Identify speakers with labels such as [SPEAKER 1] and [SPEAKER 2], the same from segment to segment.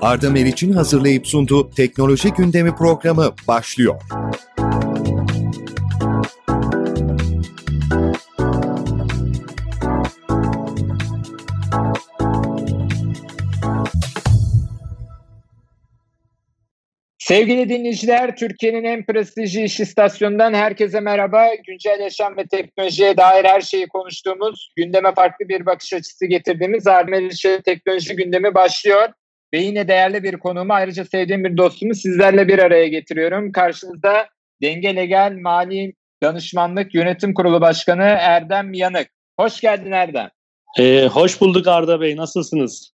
[SPEAKER 1] Arda Meriç'in hazırlayıp sunduğu Teknoloji Gündemi programı başlıyor.
[SPEAKER 2] Sevgili dinleyiciler, Türkiye'nin en prestijli iş istasyonundan herkese merhaba. Güncel yaşam ve teknolojiye dair her şeyi konuştuğumuz, gündeme farklı bir bakış açısı getirdiğimiz Armeliçe Teknoloji Gündemi başlıyor. Ve yine değerli bir konuğumu, ayrıca sevdiğim bir dostumu sizlerle bir araya getiriyorum. Karşınızda Denge Legal Mali Danışmanlık Yönetim Kurulu Başkanı Erdem Yanık. Hoş geldin Erdem.
[SPEAKER 3] Ee, hoş bulduk Arda Bey, nasılsınız?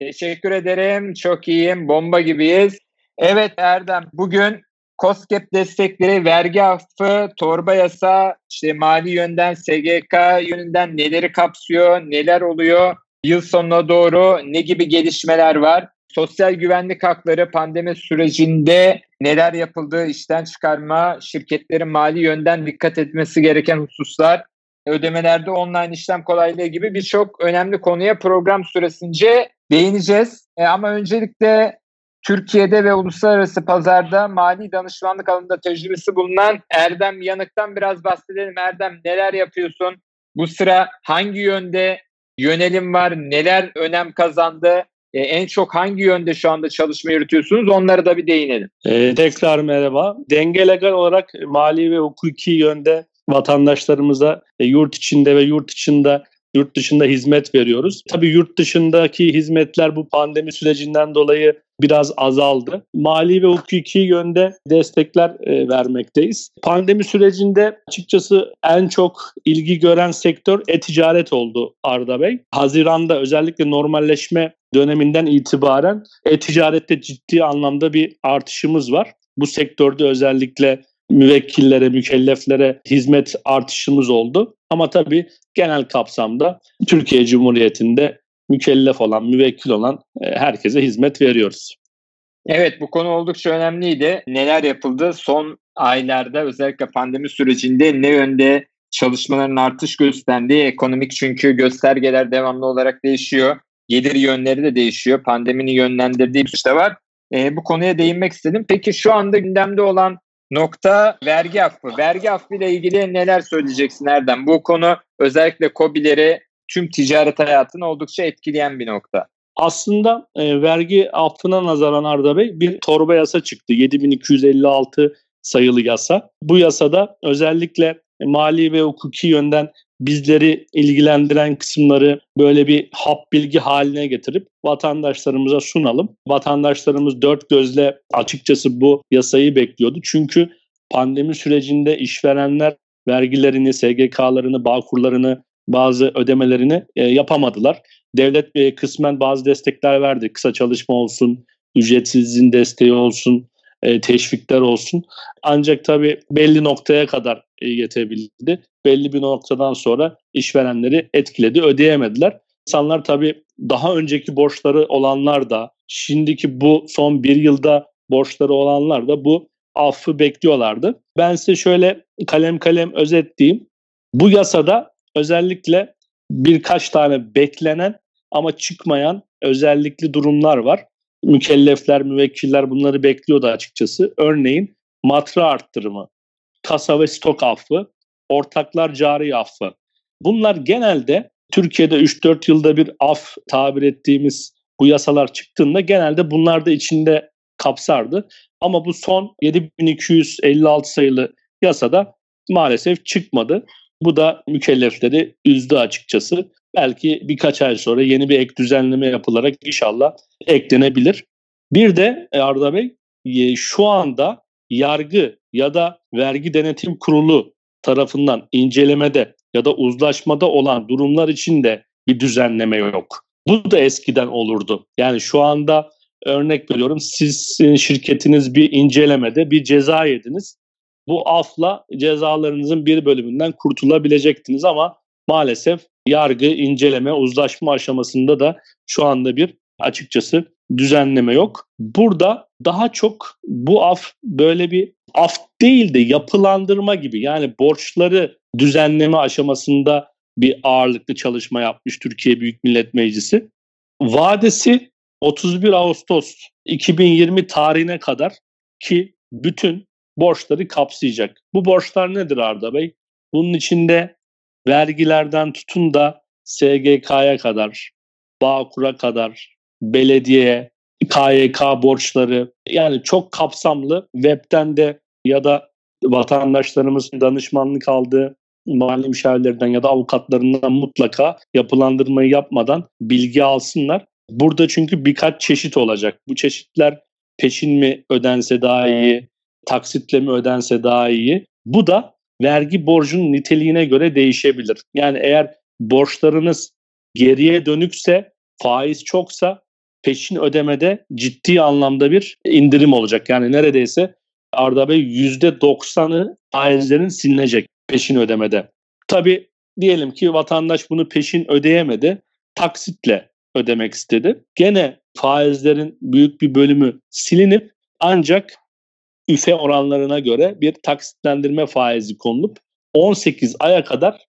[SPEAKER 2] Teşekkür ederim, çok iyiyim, bomba gibiyiz. Evet Erdem, bugün COSGAP destekleri, vergi affı, torba yasa, işte mali yönden SGK yönünden neleri kapsıyor, neler oluyor, yıl sonuna doğru ne gibi gelişmeler var, sosyal güvenlik hakları pandemi sürecinde neler yapıldığı, işten çıkarma, şirketlerin mali yönden dikkat etmesi gereken hususlar, ödemelerde online işlem kolaylığı gibi birçok önemli konuya program süresince değineceğiz. E, ama öncelikle Türkiye'de ve uluslararası pazarda mali danışmanlık alanında tecrübesi bulunan Erdem Yanık'tan biraz bahsedelim. Erdem neler yapıyorsun? Bu sıra hangi yönde yönelim var? Neler önem kazandı? Ee, en çok hangi yönde şu anda çalışma yürütüyorsunuz? Onları da bir değinelim.
[SPEAKER 3] Ee, tekrar merhaba. Denge legal olarak mali ve hukuki yönde vatandaşlarımıza e, yurt içinde ve yurt dışında yurt dışında hizmet veriyoruz. Tabii yurt dışındaki hizmetler bu pandemi sürecinden dolayı biraz azaldı. Mali ve hukuki yönde destekler e, vermekteyiz. Pandemi sürecinde açıkçası en çok ilgi gören sektör e-ticaret oldu Arda Bey. Haziranda özellikle normalleşme döneminden itibaren e-ticarette ciddi anlamda bir artışımız var. Bu sektörde özellikle müvekkillere, mükelleflere hizmet artışımız oldu. Ama tabii genel kapsamda Türkiye Cumhuriyeti'nde mükellef olan, müvekkil olan e, herkese hizmet veriyoruz.
[SPEAKER 2] Evet bu konu oldukça önemliydi. Neler yapıldı son aylarda özellikle pandemi sürecinde ne yönde çalışmaların artış gösterdiği ekonomik çünkü göstergeler devamlı olarak değişiyor. Gelir yönleri de değişiyor. Pandeminin yönlendirdiği bir şey var. E, bu konuya değinmek istedim. Peki şu anda gündemde olan nokta vergi affı. Vergi affı ile ilgili neler söyleyeceksin Erdem? Bu konu özellikle COBİ'leri tüm ticaret hayatını oldukça etkileyen bir nokta.
[SPEAKER 3] Aslında e, vergi affına nazaran Arda Bey bir torba yasa çıktı. 7256 sayılı yasa. Bu yasada özellikle mali ve hukuki yönden bizleri ilgilendiren kısımları böyle bir hap bilgi haline getirip vatandaşlarımıza sunalım. Vatandaşlarımız dört gözle açıkçası bu yasayı bekliyordu. Çünkü pandemi sürecinde işverenler vergilerini, SGK'larını, bağkurlarını, bazı ödemelerini e, yapamadılar. Devlet e, kısmen bazı destekler verdi. Kısa çalışma olsun, ücretsiz izin desteği olsun, e, teşvikler olsun. Ancak tabii belli noktaya kadar yetebildi. Belli bir noktadan sonra işverenleri etkiledi, ödeyemediler. İnsanlar tabii daha önceki borçları olanlar da, şimdiki bu son bir yılda borçları olanlar da bu affı bekliyorlardı. Ben size şöyle kalem kalem özetleyeyim. Bu yasada özellikle birkaç tane beklenen ama çıkmayan özellikli durumlar var mükellefler, müvekkiller bunları bekliyordu açıkçası. Örneğin matra arttırımı, kasa ve stok affı, ortaklar cari affı. Bunlar genelde Türkiye'de 3-4 yılda bir af tabir ettiğimiz bu yasalar çıktığında genelde bunlar da içinde kapsardı. Ama bu son 7256 sayılı yasada maalesef çıkmadı. Bu da mükellefleri üzdü açıkçası. Belki birkaç ay sonra yeni bir ek düzenleme yapılarak inşallah eklenebilir. Bir de Arda Bey e, şu anda yargı ya da vergi denetim kurulu tarafından incelemede ya da uzlaşmada olan durumlar için de bir düzenleme yok. Bu da eskiden olurdu. Yani şu anda örnek veriyorum siz şirketiniz bir incelemede bir ceza yediniz. Bu afla cezalarınızın bir bölümünden kurtulabilecektiniz ama maalesef yargı, inceleme, uzlaşma aşamasında da şu anda bir açıkçası düzenleme yok. Burada daha çok bu af böyle bir af değil de yapılandırma gibi yani borçları düzenleme aşamasında bir ağırlıklı çalışma yapmış Türkiye Büyük Millet Meclisi. Vadesi 31 Ağustos 2020 tarihine kadar ki bütün borçları kapsayacak. Bu borçlar nedir Arda Bey? Bunun içinde vergilerden tutun da SGK'ya kadar, Bağkur'a kadar, belediyeye, KYK borçları yani çok kapsamlı webten de ya da vatandaşlarımızın danışmanlık aldığı mali müşavirlerden ya da avukatlarından mutlaka yapılandırmayı yapmadan bilgi alsınlar. Burada çünkü birkaç çeşit olacak. Bu çeşitler peşin mi ödense daha iyi, taksitle mi ödense daha iyi. Bu da vergi borcunun niteliğine göre değişebilir. Yani eğer borçlarınız geriye dönükse, faiz çoksa peşin ödemede ciddi anlamda bir indirim olacak. Yani neredeyse Arda Bey %90'ı faizlerin silinecek peşin ödemede. Tabii diyelim ki vatandaş bunu peşin ödeyemedi, taksitle ödemek istedi. Gene faizlerin büyük bir bölümü silinip ancak üfe oranlarına göre bir taksitlendirme faizi konulup 18 aya kadar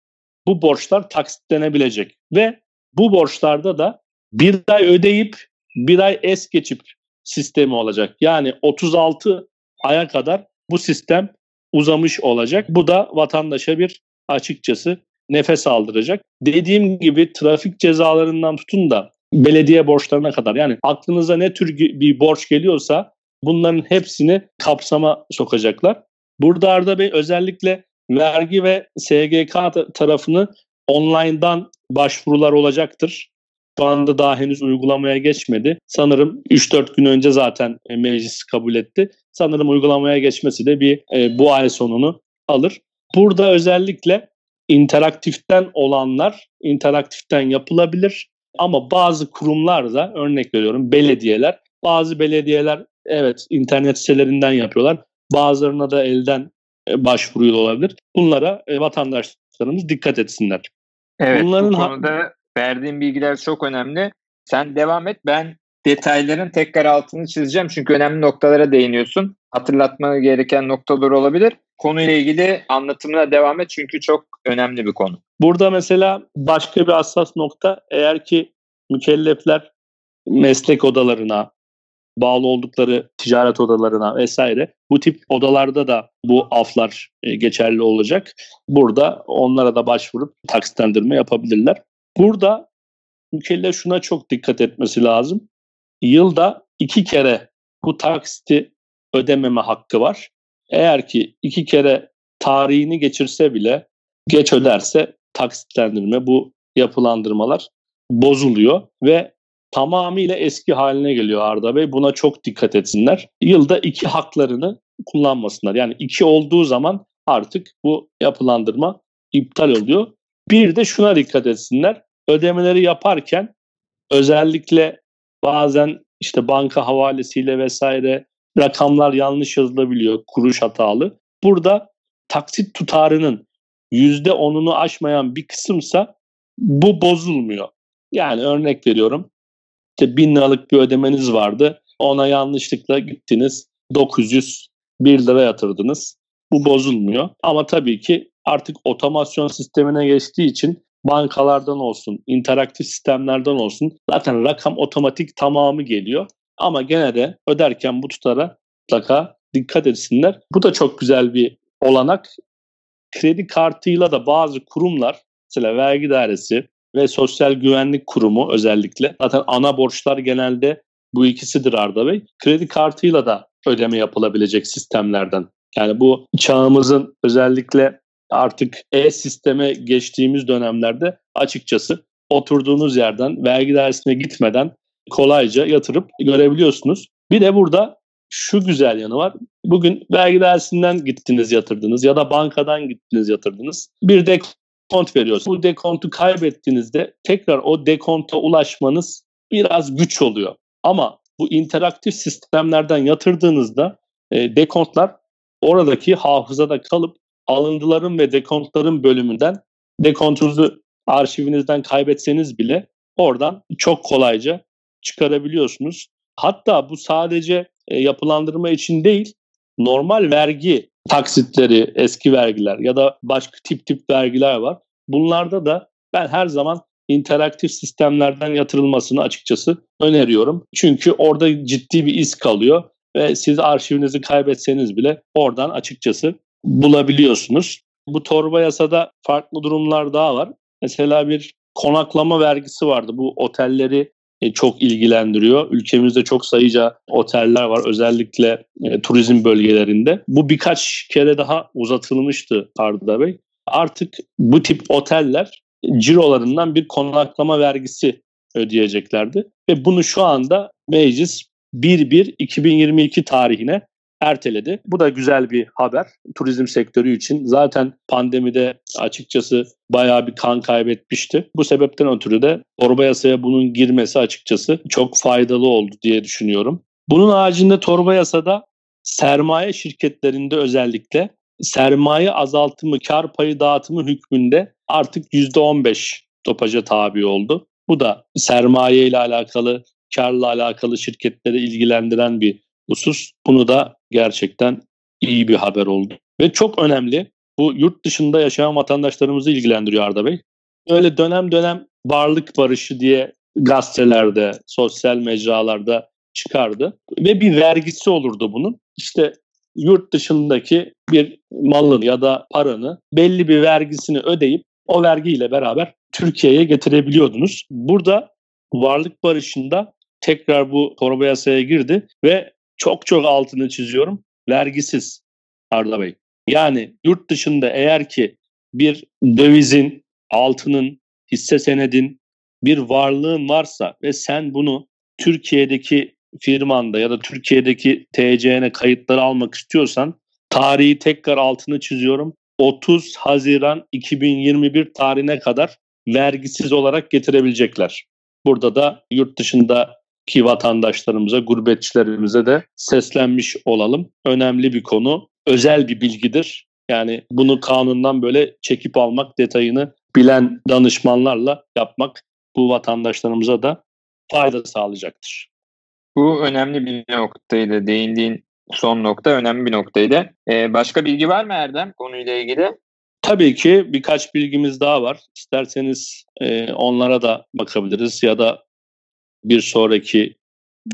[SPEAKER 3] bu borçlar taksitlenebilecek ve bu borçlarda da bir ay ödeyip bir ay es geçip sistemi olacak. Yani 36 aya kadar bu sistem uzamış olacak. Bu da vatandaşa bir açıkçası nefes aldıracak. Dediğim gibi trafik cezalarından tutun da belediye borçlarına kadar yani aklınıza ne tür bir borç geliyorsa bunların hepsini kapsama sokacaklar. Burada Arda Bey özellikle vergi ve SGK tarafını online'dan başvurular olacaktır. Şu anda daha henüz uygulamaya geçmedi. Sanırım 3-4 gün önce zaten e, meclis kabul etti. Sanırım uygulamaya geçmesi de bir e, bu ay sonunu alır. Burada özellikle interaktiften olanlar interaktiften yapılabilir. Ama bazı kurumlar da örnek veriyorum belediyeler. Bazı belediyeler evet internet sitelerinden yapıyorlar. Bazılarına da elden e, başvuruyor olabilir. Bunlara e, vatandaşlarımız dikkat etsinler.
[SPEAKER 2] Evet Bunların bu konuda verdiğin bilgiler çok önemli. Sen devam et. Ben detayların tekrar altını çizeceğim. Çünkü önemli noktalara değiniyorsun. Hatırlatma gereken noktalar olabilir. Konuyla ilgili anlatımına devam et çünkü çok önemli bir konu.
[SPEAKER 3] Burada mesela başka bir hassas nokta eğer ki mükellefler meslek odalarına, bağlı oldukları ticaret odalarına vesaire bu tip odalarda da bu aflar e, geçerli olacak. Burada onlara da başvurup taksitlendirme yapabilirler. Burada mükellef şuna çok dikkat etmesi lazım. Yılda iki kere bu taksiti ödememe hakkı var. Eğer ki iki kere tarihini geçirse bile geç öderse taksitlendirme bu yapılandırmalar bozuluyor ve tamamıyla eski haline geliyor Arda Bey. Buna çok dikkat etsinler. Yılda iki haklarını kullanmasınlar. Yani iki olduğu zaman artık bu yapılandırma iptal oluyor. Bir de şuna dikkat etsinler. Ödemeleri yaparken özellikle bazen işte banka havalesiyle vesaire rakamlar yanlış yazılabiliyor, kuruş hatalı. Burada taksit tutarının %10'unu aşmayan bir kısımsa bu bozulmuyor. Yani örnek veriyorum. İşte bin liralık bir ödemeniz vardı. Ona yanlışlıkla gittiniz 901 lira yatırdınız. Bu bozulmuyor. Ama tabii ki artık otomasyon sistemine geçtiği için bankalardan olsun, interaktif sistemlerden olsun zaten rakam otomatik tamamı geliyor. Ama gene de öderken bu tutara mutlaka dikkat etsinler. Bu da çok güzel bir olanak. Kredi kartıyla da bazı kurumlar, mesela vergi dairesi ve sosyal güvenlik kurumu özellikle, zaten ana borçlar genelde bu ikisidir Arda Bey. Kredi kartıyla da ödeme yapılabilecek sistemlerden. Yani bu çağımızın özellikle artık e-sisteme geçtiğimiz dönemlerde açıkçası oturduğunuz yerden vergi dairesine gitmeden kolayca yatırıp görebiliyorsunuz. Bir de burada şu güzel yanı var. Bugün vergi dairesinden gittiniz yatırdınız ya da bankadan gittiniz yatırdınız. Bir dekont veriyorsunuz. Bu dekontu kaybettiğinizde tekrar o dekonta ulaşmanız biraz güç oluyor. Ama bu interaktif sistemlerden yatırdığınızda e, dekontlar oradaki hafızada kalıp alıntıların ve dekontların bölümünden dekontunuzu arşivinizden kaybetseniz bile oradan çok kolayca çıkarabiliyorsunuz. Hatta bu sadece e, yapılandırma için değil, normal vergi taksitleri, eski vergiler ya da başka tip tip vergiler var. Bunlarda da Ben her zaman interaktif sistemlerden yatırılmasını açıkçası öneriyorum. Çünkü orada ciddi bir iz kalıyor ve siz arşivinizi kaybetseniz bile oradan açıkçası bulabiliyorsunuz. Bu torba yasada farklı durumlar daha var. Mesela bir konaklama vergisi vardı. Bu otelleri e, çok ilgilendiriyor. Ülkemizde çok sayıca oteller var özellikle e, turizm bölgelerinde. Bu birkaç kere daha uzatılmıştı Arda Bey. Artık bu tip oteller cirolarından bir konaklama vergisi ödeyeceklerdi. Ve bunu şu anda meclis 1-1-2022 tarihine erteledi. Bu da güzel bir haber turizm sektörü için. Zaten pandemide açıkçası bayağı bir kan kaybetmişti. Bu sebepten ötürü de torba yasaya bunun girmesi açıkçası çok faydalı oldu diye düşünüyorum. Bunun haricinde torba yasada sermaye şirketlerinde özellikle sermaye azaltımı, kar payı dağıtımı hükmünde artık %15 topaja tabi oldu. Bu da sermaye ile alakalı, karla alakalı şirketleri ilgilendiren bir husus. Bunu da gerçekten iyi bir haber oldu. Ve çok önemli. Bu yurt dışında yaşayan vatandaşlarımızı ilgilendiriyor Arda Bey. Öyle dönem dönem varlık barışı diye gazetelerde, sosyal mecralarda çıkardı. Ve bir vergisi olurdu bunun. İşte yurt dışındaki bir malın ya da paranı belli bir vergisini ödeyip o vergiyle beraber Türkiye'ye getirebiliyordunuz. Burada varlık barışında tekrar bu torba yasaya girdi ve çok çok altını çiziyorum. Vergisiz Arda Bey. Yani yurt dışında eğer ki bir dövizin, altının, hisse senedin bir varlığın varsa ve sen bunu Türkiye'deki firmanda ya da Türkiye'deki TC'ne kayıtları almak istiyorsan tarihi tekrar altını çiziyorum. 30 Haziran 2021 tarihine kadar vergisiz olarak getirebilecekler. Burada da yurt dışındaki vatandaşlarımıza, gurbetçilerimize de seslenmiş olalım. Önemli bir konu, özel bir bilgidir. Yani bunu kanundan böyle çekip almak, detayını bilen danışmanlarla yapmak bu vatandaşlarımıza da fayda sağlayacaktır.
[SPEAKER 2] Bu önemli bir noktaydı. Değindiğin son nokta önemli bir noktaydı. Ee, başka bilgi var mı Erdem konuyla ilgili?
[SPEAKER 3] Tabii ki birkaç bilgimiz daha var. İsterseniz e, onlara da bakabiliriz ya da bir sonraki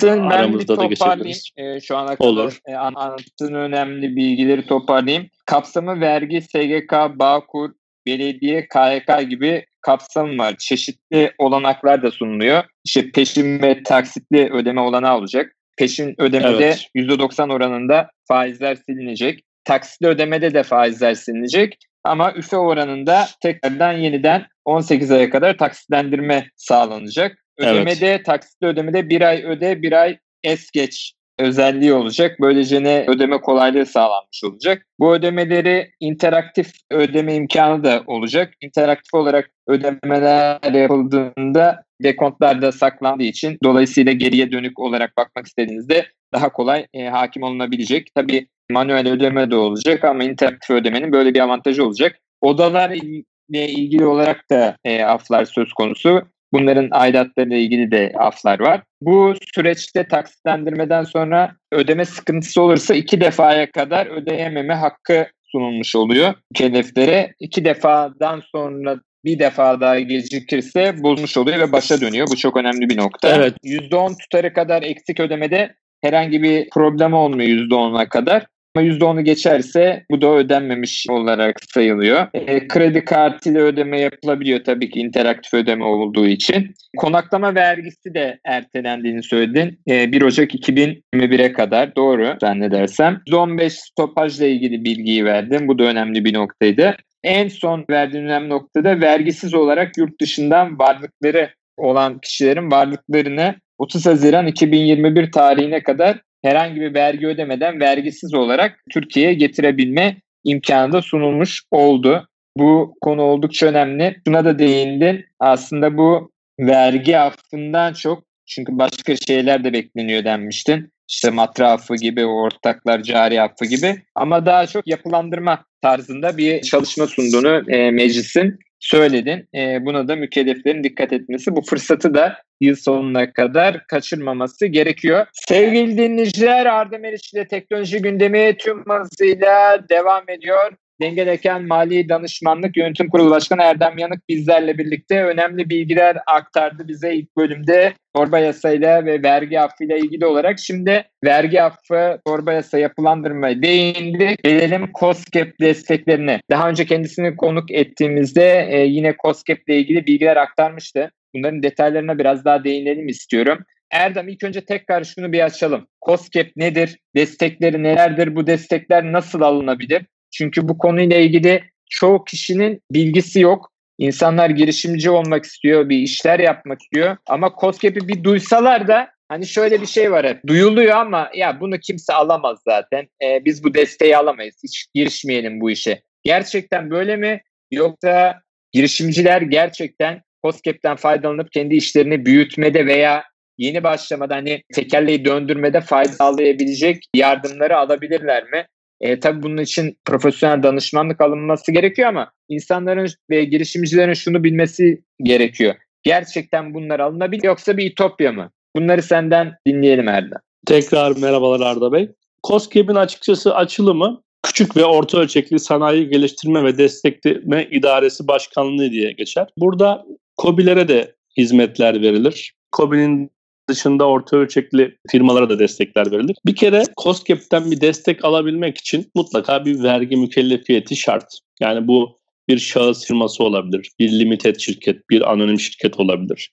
[SPEAKER 2] ben aramızda bir da geçebiliriz. E, şu ana kadar Olur. E, anlattığın önemli bilgileri toparlayayım. Kapsamı vergi, SGK, Bağkur, belediye, KYK gibi kapsam var. Çeşitli olanaklar da sunuluyor. İşte peşin ve taksitli ödeme olanağı olacak. Peşin ödemede evet. %90 oranında faizler silinecek. Taksitli ödemede de faizler silinecek. Ama üfe oranında tekrardan yeniden 18 aya kadar taksitlendirme sağlanacak. Ödemede, evet. taksitli ödemede bir ay öde, bir ay es geç özelliği olacak. Böylece ne ödeme kolaylığı sağlanmış olacak. Bu ödemeleri interaktif ödeme imkanı da olacak. İnteraktif olarak ödemeler yapıldığında dekontlarda saklandığı için dolayısıyla geriye dönük olarak bakmak istediğinizde daha kolay e, hakim olunabilecek. Tabii manuel ödeme de olacak ama interaktif ödemenin böyle bir avantajı olacak. Odalar ile ilgili olarak da e, aflar söz konusu. Bunların aidatlarıyla ilgili de aflar var. Bu süreçte taksitlendirmeden sonra ödeme sıkıntısı olursa iki defaya kadar ödeyememe hakkı sunulmuş oluyor mükelleflere. İki defadan sonra bir defa daha gecikirse bozmuş oluyor ve başa dönüyor. Bu çok önemli bir nokta. Evet. %10 tutarı kadar eksik ödemede herhangi bir problem olmuyor %10'a kadar. Ama %10'u geçerse bu da ödenmemiş olarak sayılıyor. E, kredi kartıyla ödeme yapılabiliyor tabii ki interaktif ödeme olduğu için. Konaklama vergisi de ertelendiğini söyledin. E, 1 Ocak 2021'e kadar doğru zannedersem. %15 stopajla ilgili bilgiyi verdim. Bu da önemli bir noktaydı. En son verdiğim önemli noktada vergisiz olarak yurt dışından varlıkları olan kişilerin varlıklarını 30 Haziran 2021 tarihine kadar herhangi bir vergi ödemeden vergisiz olarak Türkiye'ye getirebilme imkanı da sunulmuş oldu. Bu konu oldukça önemli. Şuna da değindin. Aslında bu vergi affından çok çünkü başka şeyler de bekleniyor denmiştin. İşte matrafı gibi, ortaklar cari affı gibi. Ama daha çok yapılandırma tarzında bir çalışma sunduğunu e, meclisin söyledin. E, buna da mükelleflerin dikkat etmesi. Bu fırsatı da yıl sonuna kadar kaçırmaması gerekiyor. Sevgili dinleyiciler Arda Meriç ile teknoloji gündemi tüm hızıyla devam ediyor. Dengeleken Mali Danışmanlık Yönetim Kurulu Başkanı Erdem Yanık bizlerle birlikte önemli bilgiler aktardı bize ilk bölümde torba yasayla ve vergi affıyla ilgili olarak. Şimdi vergi affı, torba yasa yapılandırmaya değindi. Gelelim COSGAP desteklerine. Daha önce kendisini konuk ettiğimizde e, yine COSGAP ile ilgili bilgiler aktarmıştı. Bunların detaylarına biraz daha değinelim istiyorum. Erdem ilk önce tekrar şunu bir açalım. COSGAP nedir? Destekleri nelerdir? Bu destekler nasıl alınabilir? Çünkü bu konuyla ilgili çoğu kişinin bilgisi yok. İnsanlar girişimci olmak istiyor, bir işler yapmak istiyor. Ama COSGAP'i bir duysalar da hani şöyle bir şey var hep. Duyuluyor ama ya bunu kimse alamaz zaten. Ee, biz bu desteği alamayız. Hiç girişmeyelim bu işe. Gerçekten böyle mi? Yoksa girişimciler gerçekten COSGAP'ten faydalanıp kendi işlerini büyütmede veya yeni başlamada hani tekerleği döndürmede fayda sağlayabilecek yardımları alabilirler mi? E, tabii bunun için profesyonel danışmanlık alınması gerekiyor ama insanların ve girişimcilerin şunu bilmesi gerekiyor. Gerçekten bunlar alınabilir yoksa bir ütopya mı? Bunları senden dinleyelim Erdem.
[SPEAKER 3] Tekrar merhabalar Arda Bey. COSGAP'in açıkçası açılımı Küçük ve Orta Ölçekli Sanayi Geliştirme ve Destekleme İdaresi Başkanlığı diye geçer. Burada COBİ'lere de hizmetler verilir. COBİ'nin dışında orta ölçekli firmalara da destekler verilir. Bir kere COSGAP'ten bir destek alabilmek için mutlaka bir vergi mükellefiyeti şart. Yani bu bir şahıs firması olabilir, bir limited şirket, bir anonim şirket olabilir.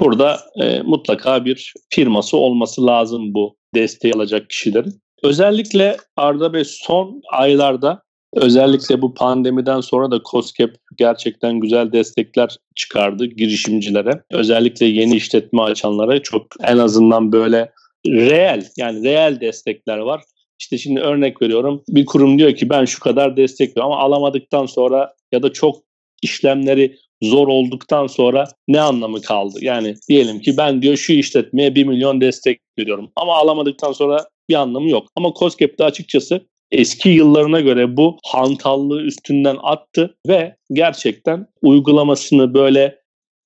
[SPEAKER 3] Burada e, mutlaka bir firması olması lazım bu desteği alacak kişilerin. Özellikle Arda Bey son aylarda özellikle bu pandemiden sonra da COSGAP gerçekten güzel destekler çıkardı girişimcilere. Özellikle yeni işletme açanlara çok en azından böyle reel yani reel destekler var. İşte şimdi örnek veriyorum bir kurum diyor ki ben şu kadar destek ama alamadıktan sonra ya da çok işlemleri zor olduktan sonra ne anlamı kaldı? Yani diyelim ki ben diyor şu işletmeye 1 milyon destek veriyorum ama alamadıktan sonra bir anlamı yok. Ama COSGAP'te açıkçası eski yıllarına göre bu hantallığı üstünden attı ve gerçekten uygulamasını böyle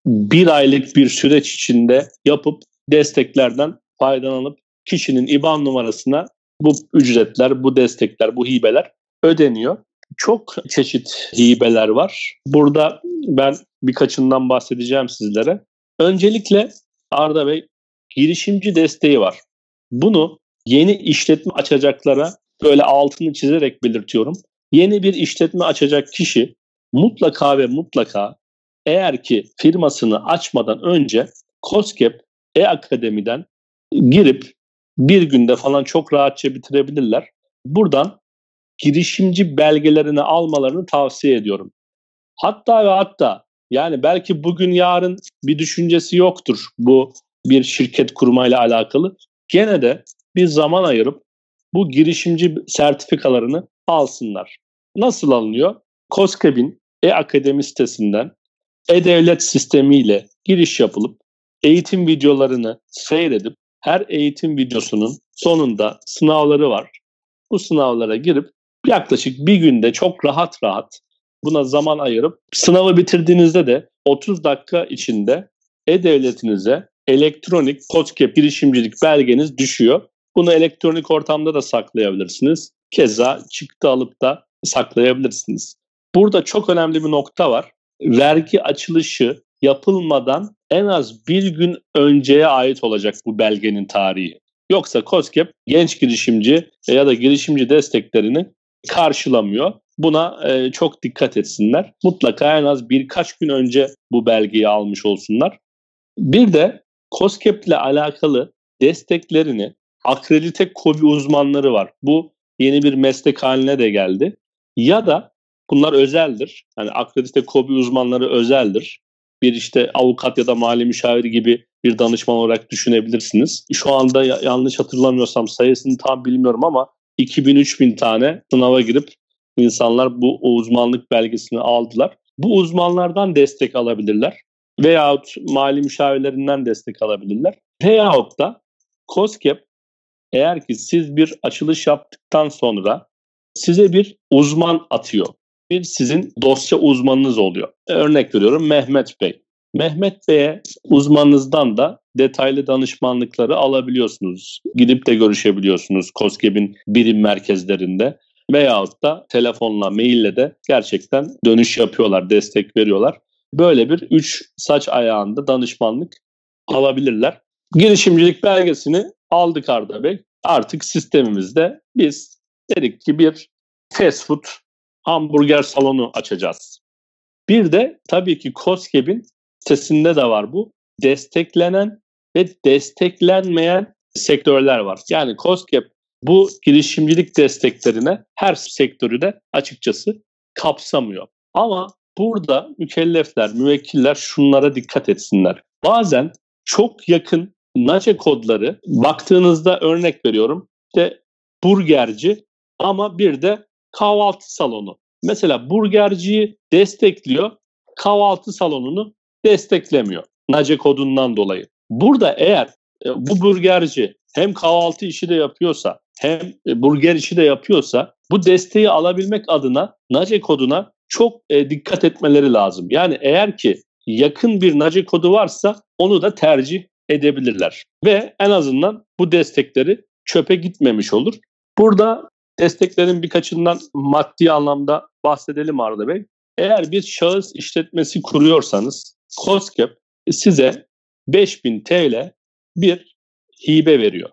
[SPEAKER 3] bir aylık bir süreç içinde yapıp desteklerden faydalanıp kişinin IBAN numarasına bu ücretler, bu destekler, bu hibeler ödeniyor. Çok çeşit hibeler var. Burada ben birkaçından bahsedeceğim sizlere. Öncelikle Arda Bey girişimci desteği var. Bunu yeni işletme açacaklara böyle altını çizerek belirtiyorum. Yeni bir işletme açacak kişi mutlaka ve mutlaka eğer ki firmasını açmadan önce COSGAP e-akademiden girip bir günde falan çok rahatça bitirebilirler. Buradan girişimci belgelerini almalarını tavsiye ediyorum. Hatta ve hatta yani belki bugün yarın bir düşüncesi yoktur bu bir şirket kurmayla alakalı. Gene de bir zaman ayırıp bu girişimci sertifikalarını alsınlar. Nasıl alınıyor? COSGAP'in e-akademi sitesinden e-devlet sistemiyle giriş yapılıp eğitim videolarını seyredip her eğitim videosunun sonunda sınavları var. Bu sınavlara girip yaklaşık bir günde çok rahat rahat buna zaman ayırıp sınavı bitirdiğinizde de 30 dakika içinde e-devletinize elektronik COSGAP girişimcilik belgeniz düşüyor. Bunu elektronik ortamda da saklayabilirsiniz. Keza çıktı alıp da saklayabilirsiniz. Burada çok önemli bir nokta var. Vergi açılışı yapılmadan en az bir gün önceye ait olacak bu belgenin tarihi. Yoksa COSGAP genç girişimci ya da girişimci desteklerini karşılamıyor. Buna e, çok dikkat etsinler. Mutlaka en az birkaç gün önce bu belgeyi almış olsunlar. Bir de COSGAP ile alakalı desteklerini akredite kobi uzmanları var. Bu yeni bir meslek haline de geldi. Ya da bunlar özeldir. Yani akredite kobi uzmanları özeldir. Bir işte avukat ya da mali müşavir gibi bir danışman olarak düşünebilirsiniz. Şu anda yanlış hatırlamıyorsam sayısını tam bilmiyorum ama 2000-3000 tane sınava girip insanlar bu uzmanlık belgesini aldılar. Bu uzmanlardan destek alabilirler veyahut mali müşavirlerinden destek alabilirler. Veyahut da COSGAP eğer ki siz bir açılış yaptıktan sonra size bir uzman atıyor. Bir sizin dosya uzmanınız oluyor. Örnek veriyorum Mehmet Bey. Mehmet Bey'e uzmanınızdan da detaylı danışmanlıkları alabiliyorsunuz. Gidip de görüşebiliyorsunuz COSGAP'in birim merkezlerinde. veyahut da telefonla, maille de gerçekten dönüş yapıyorlar, destek veriyorlar. Böyle bir üç saç ayağında danışmanlık alabilirler. Girişimcilik belgesini aldık Arda Bey. Artık sistemimizde biz dedik ki bir fast food hamburger salonu açacağız. Bir de tabii ki COSGAP'in sitesinde de var bu. Desteklenen ve desteklenmeyen sektörler var. Yani COSGAP bu girişimcilik desteklerine her sektörü de açıkçası kapsamıyor. Ama burada mükellefler, müvekkiller şunlara dikkat etsinler. Bazen çok yakın NACE kodları baktığınızda örnek veriyorum. İşte burgerci ama bir de kahvaltı salonu. Mesela burgerciyi destekliyor, kahvaltı salonunu desteklemiyor. NACE kodundan dolayı. Burada eğer e, bu burgerci hem kahvaltı işi de yapıyorsa hem e, burger işi de yapıyorsa bu desteği alabilmek adına NACE koduna çok e, dikkat etmeleri lazım. Yani eğer ki yakın bir NACE kodu varsa onu da tercih edebilirler. Ve en azından bu destekleri çöpe gitmemiş olur. Burada desteklerin birkaçından maddi anlamda bahsedelim Arda Bey. Eğer bir şahıs işletmesi kuruyorsanız COSGAP size 5000 TL bir hibe veriyor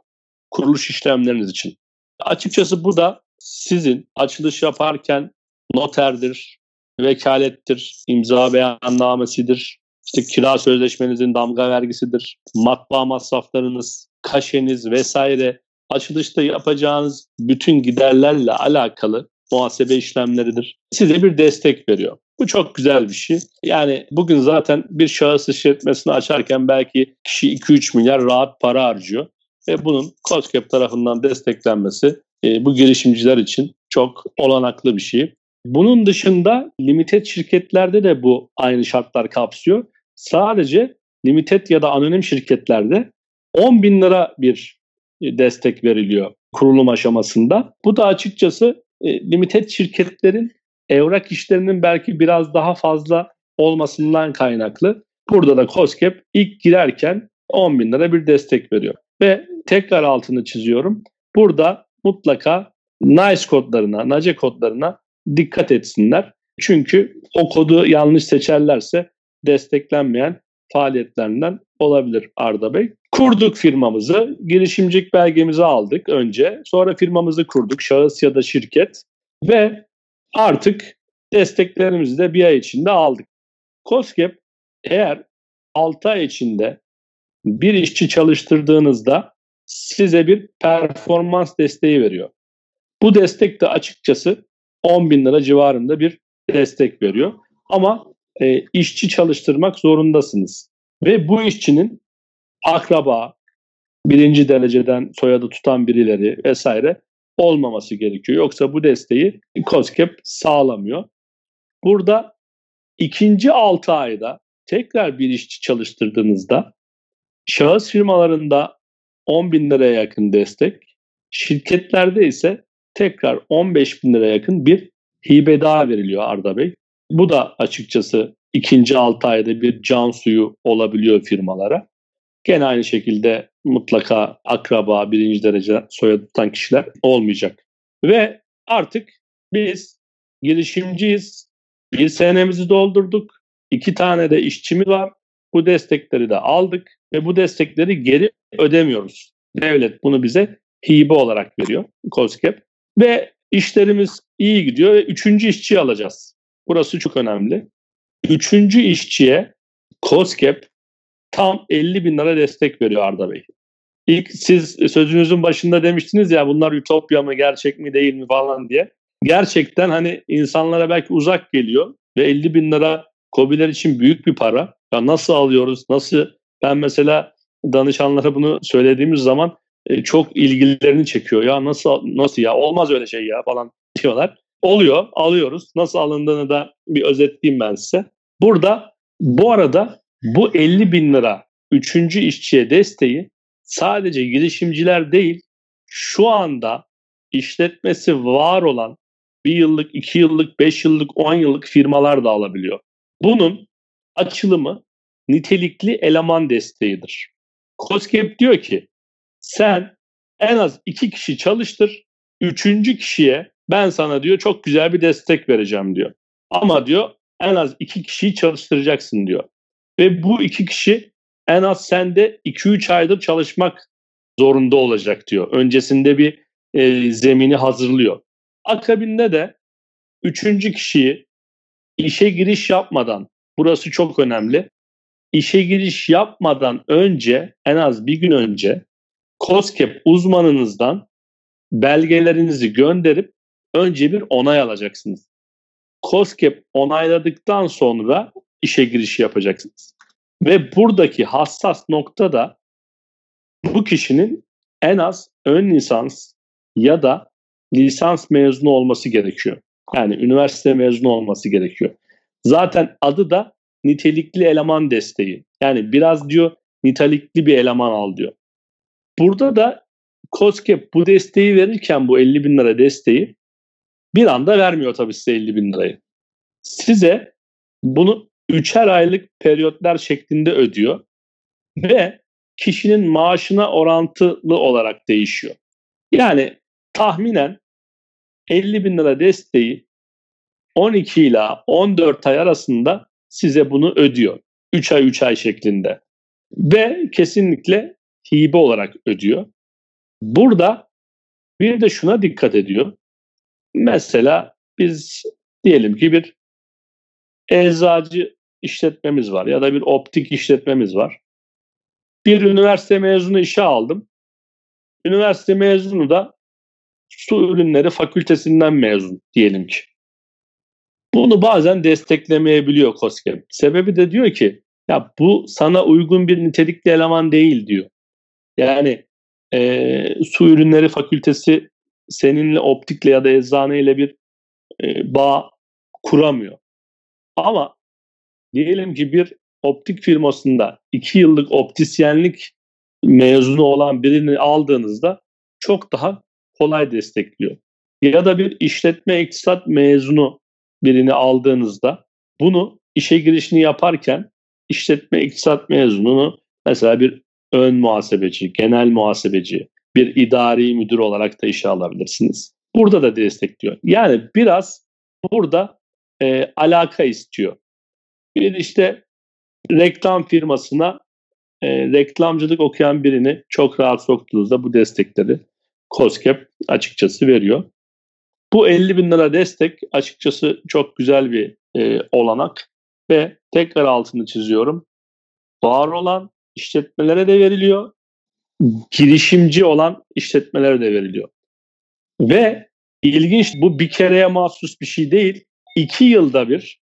[SPEAKER 3] kuruluş işlemleriniz için. Açıkçası bu da sizin açılış yaparken noterdir, vekalettir, imza beyannamesidir, işte kira sözleşmenizin damga vergisidir, matbaa masraflarınız, kaşeniz vesaire açılışta yapacağınız bütün giderlerle alakalı muhasebe işlemleridir. Size bir destek veriyor. Bu çok güzel bir şey. Yani bugün zaten bir şahıs işletmesini açarken belki kişi 2-3 milyar rahat para harcıyor. Ve bunun COSGAP tarafından desteklenmesi e, bu girişimciler için çok olanaklı bir şey. Bunun dışında limited şirketlerde de bu aynı şartlar kapsıyor. Sadece limited ya da anonim şirketlerde 10 bin lira bir destek veriliyor kurulum aşamasında. Bu da açıkçası e, limited şirketlerin evrak işlerinin belki biraz daha fazla olmasından kaynaklı. Burada da COSGAP ilk girerken 10 bin lira bir destek veriyor. Ve tekrar altını çiziyorum. Burada mutlaka NICE kodlarına, NACE kodlarına dikkat etsinler. Çünkü o kodu yanlış seçerlerse desteklenmeyen faaliyetlerinden olabilir Arda Bey. Kurduk firmamızı, girişimcilik belgemizi aldık önce. Sonra firmamızı kurduk, şahıs ya da şirket ve artık desteklerimizi de bir ay içinde aldık. COSGAP eğer 6 ay içinde bir işçi çalıştırdığınızda size bir performans desteği veriyor. Bu destek de açıkçası 10 bin lira civarında bir destek veriyor. Ama e, işçi çalıştırmak zorundasınız. Ve bu işçinin akraba, birinci dereceden soyadı tutan birileri vesaire olmaması gerekiyor. Yoksa bu desteği COSGAP sağlamıyor. Burada ikinci 6 ayda tekrar bir işçi çalıştırdığınızda şahıs firmalarında 10 bin liraya yakın destek, şirketlerde ise tekrar 15 bin liraya yakın bir hibe daha veriliyor Arda Bey. Bu da açıkçası ikinci 6 ayda bir can suyu olabiliyor firmalara. Gene aynı şekilde mutlaka akraba, birinci derece soyadı tutan kişiler olmayacak. Ve artık biz girişimciyiz. Bir senemizi doldurduk. İki tane de işçimiz var. Bu destekleri de aldık ve bu destekleri geri ödemiyoruz. Devlet bunu bize hibe olarak veriyor. COSGAP. Ve işlerimiz iyi gidiyor ve üçüncü işçi alacağız. Burası çok önemli. Üçüncü işçiye COSGAP tam 50 bin lira destek veriyor Arda Bey. İlk siz sözünüzün başında demiştiniz ya bunlar ütopya mı gerçek mi değil mi falan diye. Gerçekten hani insanlara belki uzak geliyor ve 50 bin lira COBİ'ler için büyük bir para. Ya nasıl alıyoruz? Nasıl? Ben mesela danışanlara bunu söylediğimiz zaman e, çok ilgilerini çekiyor. Ya nasıl nasıl ya olmaz öyle şey ya falan diyorlar. Oluyor, alıyoruz. Nasıl alındığını da bir özetleyeyim ben size. Burada bu arada bu 50 bin lira üçüncü işçiye desteği sadece girişimciler değil, şu anda işletmesi var olan bir yıllık, iki yıllık, beş yıllık, on yıllık firmalar da alabiliyor. Bunun açılımı nitelikli eleman desteğidir. COSGAP diyor ki sen en az iki kişi çalıştır, üçüncü kişiye ben sana diyor çok güzel bir destek vereceğim diyor. Ama diyor en az iki kişiyi çalıştıracaksın diyor. Ve bu iki kişi en az sende 2-3 aydır çalışmak zorunda olacak diyor. Öncesinde bir e, zemini hazırlıyor. Akabinde de üçüncü kişiyi işe giriş yapmadan, burası çok önemli, işe giriş yapmadan önce, en az bir gün önce COSGAP uzmanınızdan belgelerinizi gönderip önce bir onay alacaksınız. COSGAP onayladıktan sonra işe giriş yapacaksınız. Ve buradaki hassas nokta da bu kişinin en az ön lisans ya da lisans mezunu olması gerekiyor. Yani üniversite mezunu olması gerekiyor. Zaten adı da nitelikli eleman desteği. Yani biraz diyor nitelikli bir eleman al diyor. Burada da COSGAP bu desteği verirken bu 50 bin lira desteği bir anda vermiyor tabii size 50 bin lirayı. Size bunu üçer aylık periyotlar şeklinde ödüyor ve kişinin maaşına orantılı olarak değişiyor. Yani tahminen 50 bin lira desteği 12 ila 14 ay arasında size bunu ödüyor. 3 ay 3 ay şeklinde. Ve kesinlikle hibe olarak ödüyor. Burada bir de şuna dikkat ediyor. Mesela biz diyelim ki bir eczacı işletmemiz var ya da bir optik işletmemiz var. Bir üniversite mezunu işe aldım. Üniversite mezunu da su ürünleri fakültesinden mezun diyelim ki. Bunu bazen desteklemeyebiliyor COSGAP. Sebebi de diyor ki ya bu sana uygun bir nitelikli eleman değil diyor. Yani e, su ürünleri fakültesi seninle optikle ya da eczaneyle bir e, bağ kuramıyor. Ama diyelim ki bir optik firmasında iki yıllık optisyenlik mezunu olan birini aldığınızda çok daha kolay destekliyor. Ya da bir işletme iktisat mezunu birini aldığınızda bunu işe girişini yaparken işletme iktisat mezununu mesela bir ön muhasebeci, genel muhasebeci, bir idari müdür olarak da işe alabilirsiniz. Burada da destekliyor. Yani biraz burada e, alaka istiyor. Bir işte reklam firmasına e, reklamcılık okuyan birini çok rahat soktuğunuzda bu destekleri COSGAP açıkçası veriyor. Bu 50 bin lira destek açıkçası çok güzel bir e, olanak ve tekrar altını çiziyorum. Var olan işletmelere de veriliyor, girişimci olan işletmelere de veriliyor. Ve ilginç bu bir kereye mahsus bir şey değil. İki yılda bir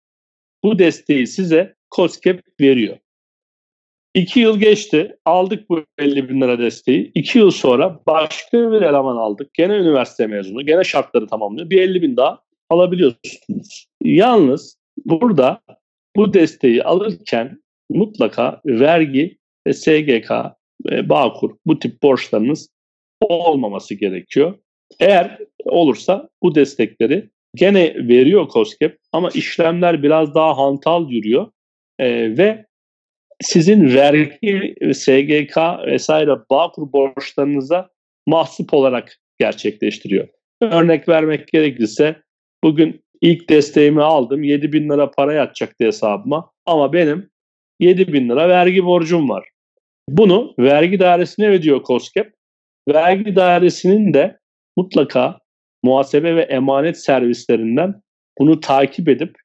[SPEAKER 3] bu desteği size COSGAP veriyor. İki yıl geçti. Aldık bu 50 bin lira desteği. İki yıl sonra başka bir eleman aldık. Gene üniversite mezunu. Gene şartları tamamlıyor. Bir 50 bin daha alabiliyorsunuz. Yalnız burada bu desteği alırken mutlaka vergi ve SGK, ve Bağkur bu tip borçlarınız olmaması gerekiyor. Eğer olursa bu destekleri gene veriyor COSGAP ama işlemler biraz daha hantal yürüyor e, ve sizin vergi, SGK vesaire Bağkur borçlarınıza mahsup olarak gerçekleştiriyor. Örnek vermek gerekirse bugün ilk desteğimi aldım 7 bin lira para yatacaktı hesabıma ama benim 7 bin lira vergi borcum var. Bunu vergi dairesine ödüyor COSGAP. Vergi dairesinin de mutlaka muhasebe ve emanet servislerinden bunu takip edip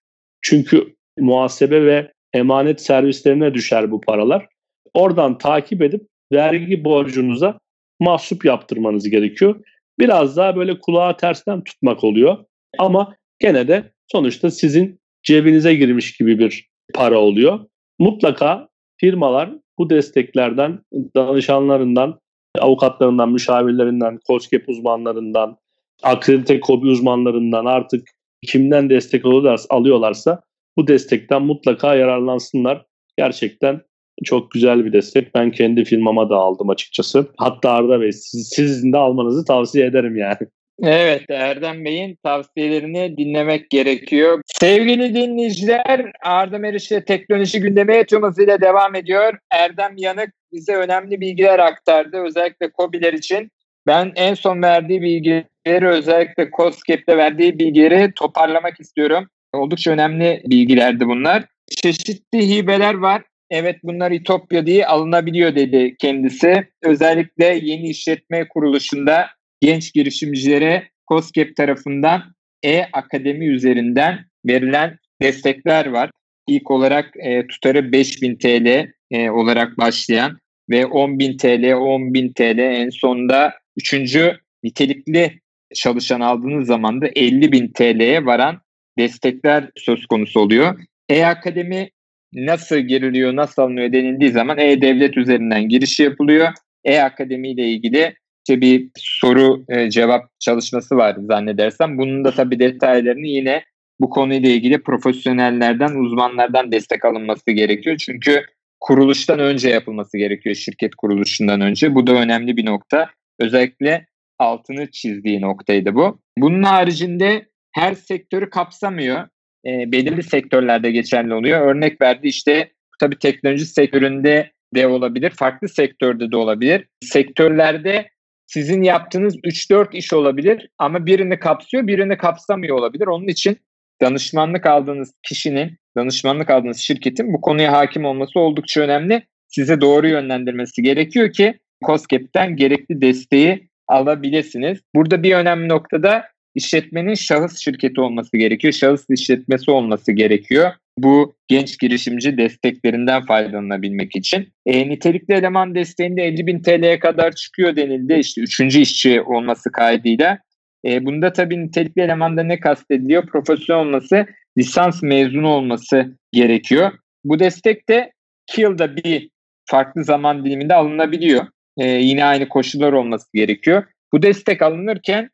[SPEAKER 3] çünkü muhasebe ve emanet servislerine düşer bu paralar. Oradan takip edip vergi borcunuza mahsup yaptırmanız gerekiyor. Biraz daha böyle kulağa tersten tutmak oluyor. Ama gene de sonuçta sizin cebinize girmiş gibi bir para oluyor. Mutlaka firmalar bu desteklerden, danışanlarından, avukatlarından, müşavirlerinden, COSGAP uzmanlarından, akredite kobi uzmanlarından artık kimden destek alıyorlarsa bu destekten mutlaka yararlansınlar. Gerçekten çok güzel bir destek. Ben kendi firmama da aldım açıkçası. Hatta Arda Bey siz, sizin de almanızı tavsiye ederim yani.
[SPEAKER 2] Evet Erdem Bey'in tavsiyelerini dinlemek gerekiyor. Sevgili dinleyiciler Arda Meriç'le teknoloji gündemi tüm hızıyla devam ediyor. Erdem Yanık bize önemli bilgiler aktardı özellikle COBİ'ler için. Ben en son verdiği bilgi bilgileri özellikle COSGAP'te verdiği bilgileri toparlamak istiyorum. Oldukça önemli bilgilerdi bunlar. Çeşitli hibeler var. Evet bunlar İtopya diye alınabiliyor dedi kendisi. Özellikle yeni işletme kuruluşunda genç girişimcilere COSGAP tarafından e-akademi üzerinden verilen destekler var. İlk olarak e, tutarı 5000 TL e, olarak başlayan ve 10.000 TL, 10.000 TL en sonunda üçüncü nitelikli çalışan aldığınız zaman da 50.000 TL'ye varan destekler söz konusu oluyor. E-Akademi nasıl giriliyor, nasıl alınıyor denildiği zaman E-Devlet üzerinden giriş yapılıyor. E-Akademi ile ilgili işte bir soru e, cevap çalışması var zannedersem. Bunun da tabii detaylarını yine bu konuyla ilgili profesyonellerden, uzmanlardan destek alınması gerekiyor. Çünkü kuruluştan önce yapılması gerekiyor şirket kuruluşundan önce. Bu da önemli bir nokta. Özellikle altını çizdiği noktaydı bu. Bunun haricinde her sektörü kapsamıyor. E, belirli sektörlerde geçerli oluyor. Örnek verdi işte tabii teknoloji sektöründe de olabilir, farklı sektörde de olabilir. Sektörlerde sizin yaptığınız 3-4 iş olabilir ama birini kapsıyor, birini kapsamıyor olabilir. Onun için danışmanlık aldığınız kişinin, danışmanlık aldığınız şirketin bu konuya hakim olması oldukça önemli. Size doğru yönlendirmesi gerekiyor ki COSGAP'ten gerekli desteği alabilirsiniz. Burada bir önemli noktada işletmenin şahıs şirketi olması gerekiyor. Şahıs işletmesi olması gerekiyor. Bu genç girişimci desteklerinden faydalanabilmek için. E, nitelikli eleman desteğinde 50 bin TL'ye kadar çıkıyor denildi. İşte üçüncü işçi olması kaydıyla. E, bunda tabii nitelikli elemanda ne kastediliyor? Profesyonel olması, lisans mezunu olması gerekiyor. Bu destek de 2 yılda bir farklı zaman diliminde alınabiliyor. E, yine aynı koşullar olması gerekiyor. Bu destek alınırken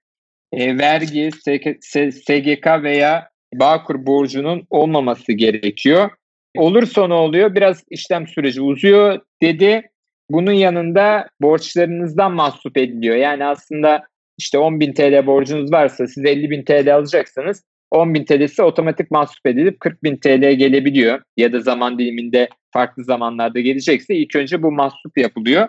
[SPEAKER 2] e, vergi, SGK veya Bağkur borcunun olmaması gerekiyor. Olursa ne oluyor? Biraz işlem süreci uzuyor dedi. Bunun yanında borçlarınızdan mahsup ediliyor. Yani aslında işte 10 bin TL borcunuz varsa siz 50 bin TL alacaksanız 10 bin TL'si otomatik mahsup edilip 40 bin TL gelebiliyor. Ya da zaman diliminde farklı zamanlarda gelecekse ilk önce bu mahsup yapılıyor.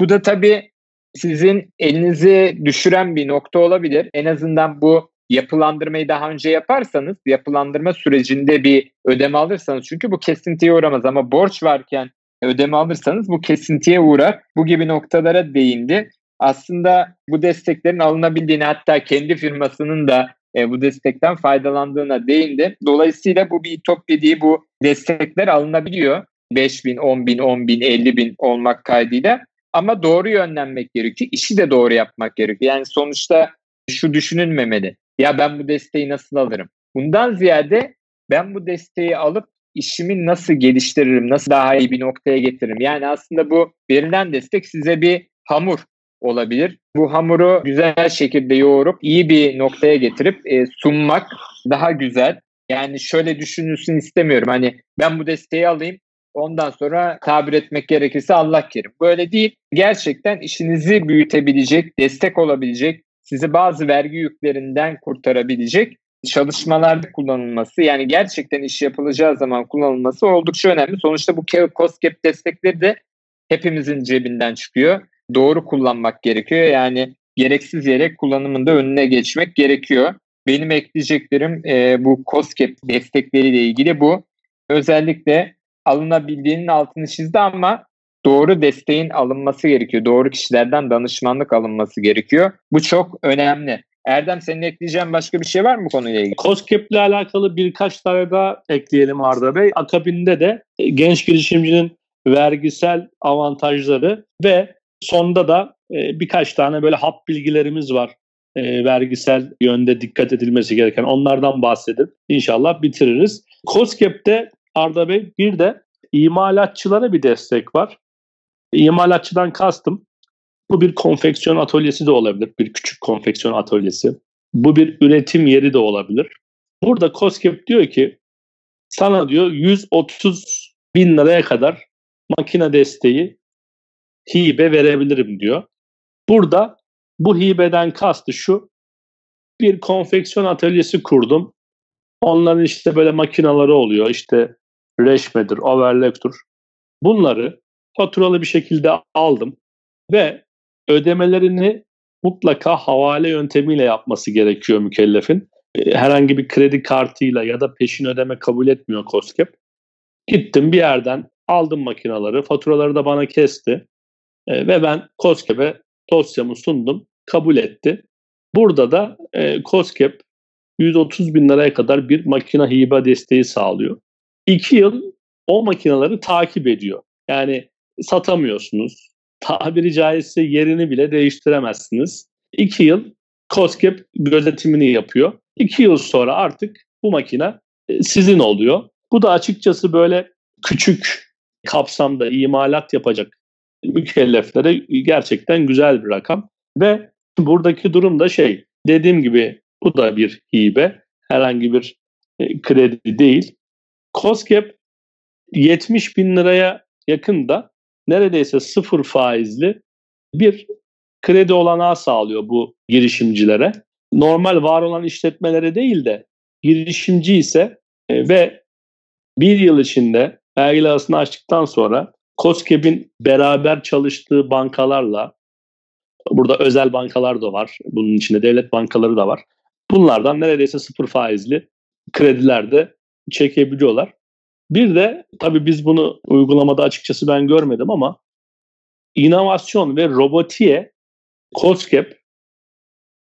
[SPEAKER 2] Bu da tabii sizin elinizi düşüren bir nokta olabilir. En azından bu yapılandırmayı daha önce yaparsanız, yapılandırma sürecinde bir ödeme alırsanız çünkü bu kesintiye uğramaz ama borç varken ödeme alırsanız bu kesintiye uğrar. Bu gibi noktalara değindi. Aslında bu desteklerin alınabildiğini hatta kendi firmasının da e, bu destekten faydalandığına değindi. Dolayısıyla bu bir top dediği bu destekler alınabiliyor. 5 bin, 10 bin, 10 bin, 50 bin olmak kaydıyla. Ama doğru yönlenmek gerekiyor. İşi de doğru yapmak gerekiyor. Yani sonuçta şu düşünülmemeli. Ya ben bu desteği nasıl alırım? Bundan ziyade ben bu desteği alıp işimi nasıl geliştiririm, nasıl daha iyi bir noktaya getiririm? Yani aslında bu verilen destek size bir hamur olabilir. Bu hamuru güzel şekilde yoğurup iyi bir noktaya getirip e, sunmak daha güzel. Yani şöyle düşünülsün istemiyorum. Hani ben bu desteği alayım, Ondan sonra tabir etmek gerekirse Allah kerim. Böyle değil. Gerçekten işinizi büyütebilecek, destek olabilecek, sizi bazı vergi yüklerinden kurtarabilecek çalışmalarda kullanılması yani gerçekten iş yapılacağı zaman kullanılması oldukça önemli. Sonuçta bu COSGAP destekleri de hepimizin cebinden çıkıyor. Doğru kullanmak gerekiyor. Yani gereksiz yere kullanımında önüne geçmek gerekiyor. Benim ekleyeceklerim e, bu COSGAP destekleriyle ilgili bu. Özellikle alınabildiğinin altını çizdi ama doğru desteğin alınması gerekiyor. Doğru kişilerden danışmanlık alınması gerekiyor. Bu çok önemli. Erdem senin ekleyeceğin başka bir şey var mı konuyla ilgili?
[SPEAKER 3] COSGAP ile alakalı birkaç tane daha ekleyelim Arda Bey. Akabinde de genç girişimcinin vergisel avantajları ve sonunda da e, birkaç tane böyle hap bilgilerimiz var. E, vergisel yönde dikkat edilmesi gereken onlardan bahsedip inşallah bitiririz. COSGAP'te Arda Bey. Bir de imalatçılara bir destek var. İmalatçıdan kastım bu bir konfeksiyon atölyesi de olabilir. Bir küçük konfeksiyon atölyesi. Bu bir üretim yeri de olabilir. Burada COSGAP diyor ki sana diyor 130 bin liraya kadar makine desteği hibe verebilirim diyor. Burada bu hibeden kastı şu bir konfeksiyon atölyesi kurdum. Onların işte böyle makinaları oluyor. İşte Reşme'dir, Overlock'tur. Bunları faturalı bir şekilde aldım ve ödemelerini mutlaka havale yöntemiyle yapması gerekiyor mükellefin. E, herhangi bir kredi kartıyla ya da peşin ödeme kabul etmiyor COSGAP. Gittim bir yerden aldım makinaları, faturaları da bana kesti e, ve ben COSGAP'e dosyamı sundum, kabul etti. Burada da e, COSGAP 130 bin liraya kadar bir makina hibe desteği sağlıyor. İki yıl o makinaları takip ediyor. Yani satamıyorsunuz. Tabiri caizse yerini bile değiştiremezsiniz. İki yıl COSGAP gözetimini yapıyor. İki yıl sonra artık bu makine e, sizin oluyor. Bu da açıkçası böyle küçük kapsamda imalat yapacak mükelleflere gerçekten güzel bir rakam. Ve buradaki durum da şey dediğim gibi bu da bir hibe. Herhangi bir e, kredi değil. COSGAP 70 bin liraya yakın da neredeyse sıfır faizli bir kredi olanağı sağlıyor bu girişimcilere. Normal var olan işletmelere değil de girişimci ise e, ve bir yıl içinde vergi açtıktan sonra COSGAP'in beraber çalıştığı bankalarla burada özel bankalar da var. Bunun içinde devlet bankaları da var. Bunlardan neredeyse sıfır faizli krediler de çekebiliyorlar. Bir de tabii biz bunu uygulamada açıkçası ben görmedim ama inovasyon ve robotiye COSGAP